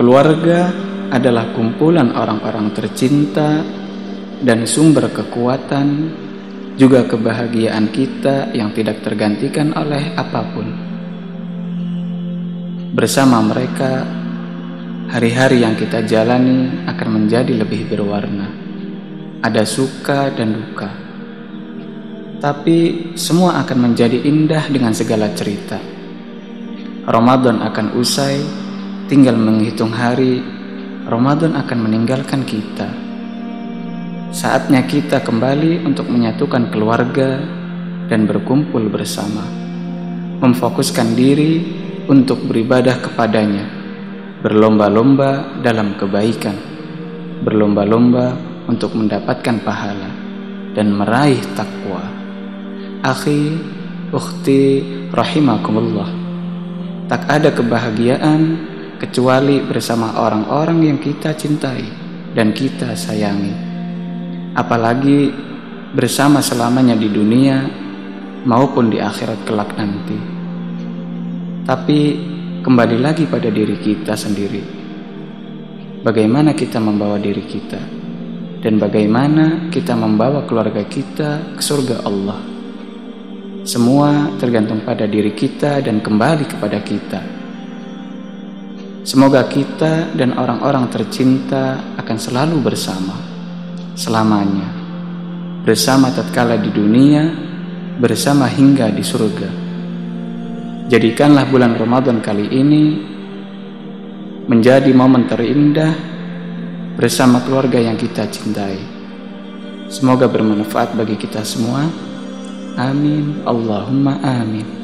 Keluarga adalah kumpulan orang-orang tercinta dan sumber kekuatan, juga kebahagiaan kita yang tidak tergantikan oleh apa pun. Bersama mereka, hari-hari yang kita jalani akan menjadi lebih berwarna. Ada suka dan duka, tapi semua akan menjadi indah dengan segala cerita. Ramadan akan usai, tinggal menghitung hari Ramadan akan meninggalkan kita. Saatnya kita kembali untuk menyatukan keluarga dan berkumpul bersama. Memfokuskan diri untuk beribadah kepadanya. Berlomba-lomba dalam kebaikan. Berlomba-lomba untuk mendapatkan pahala dan meraih takwa. Akhi, ukhti, rahimakumullah. Tak ada kebahagiaan kecuali bersama orang-orang yang kita cintai dan kita sayangi. Apalagi bersama selamanya di dunia maupun di akhirat kelak nanti. Tapi kembali lagi pada diri kita sendiri. Bagaimana kita membawa diri kita dan bagaimana kita membawa keluarga kita ke surga Allah. Semua tergantung pada diri kita dan kembali kepada kita. Semoga kita dan orang-orang tercinta akan selalu bersama selamanya. Bersama tatkala di dunia, bersama hingga di surga. Jadikanlah bulan Ramadan kali ini menjadi momen terindah bersama keluarga yang kita cintai. Semoga bermanfaat bagi kita semua. Amin. Allahumma amin.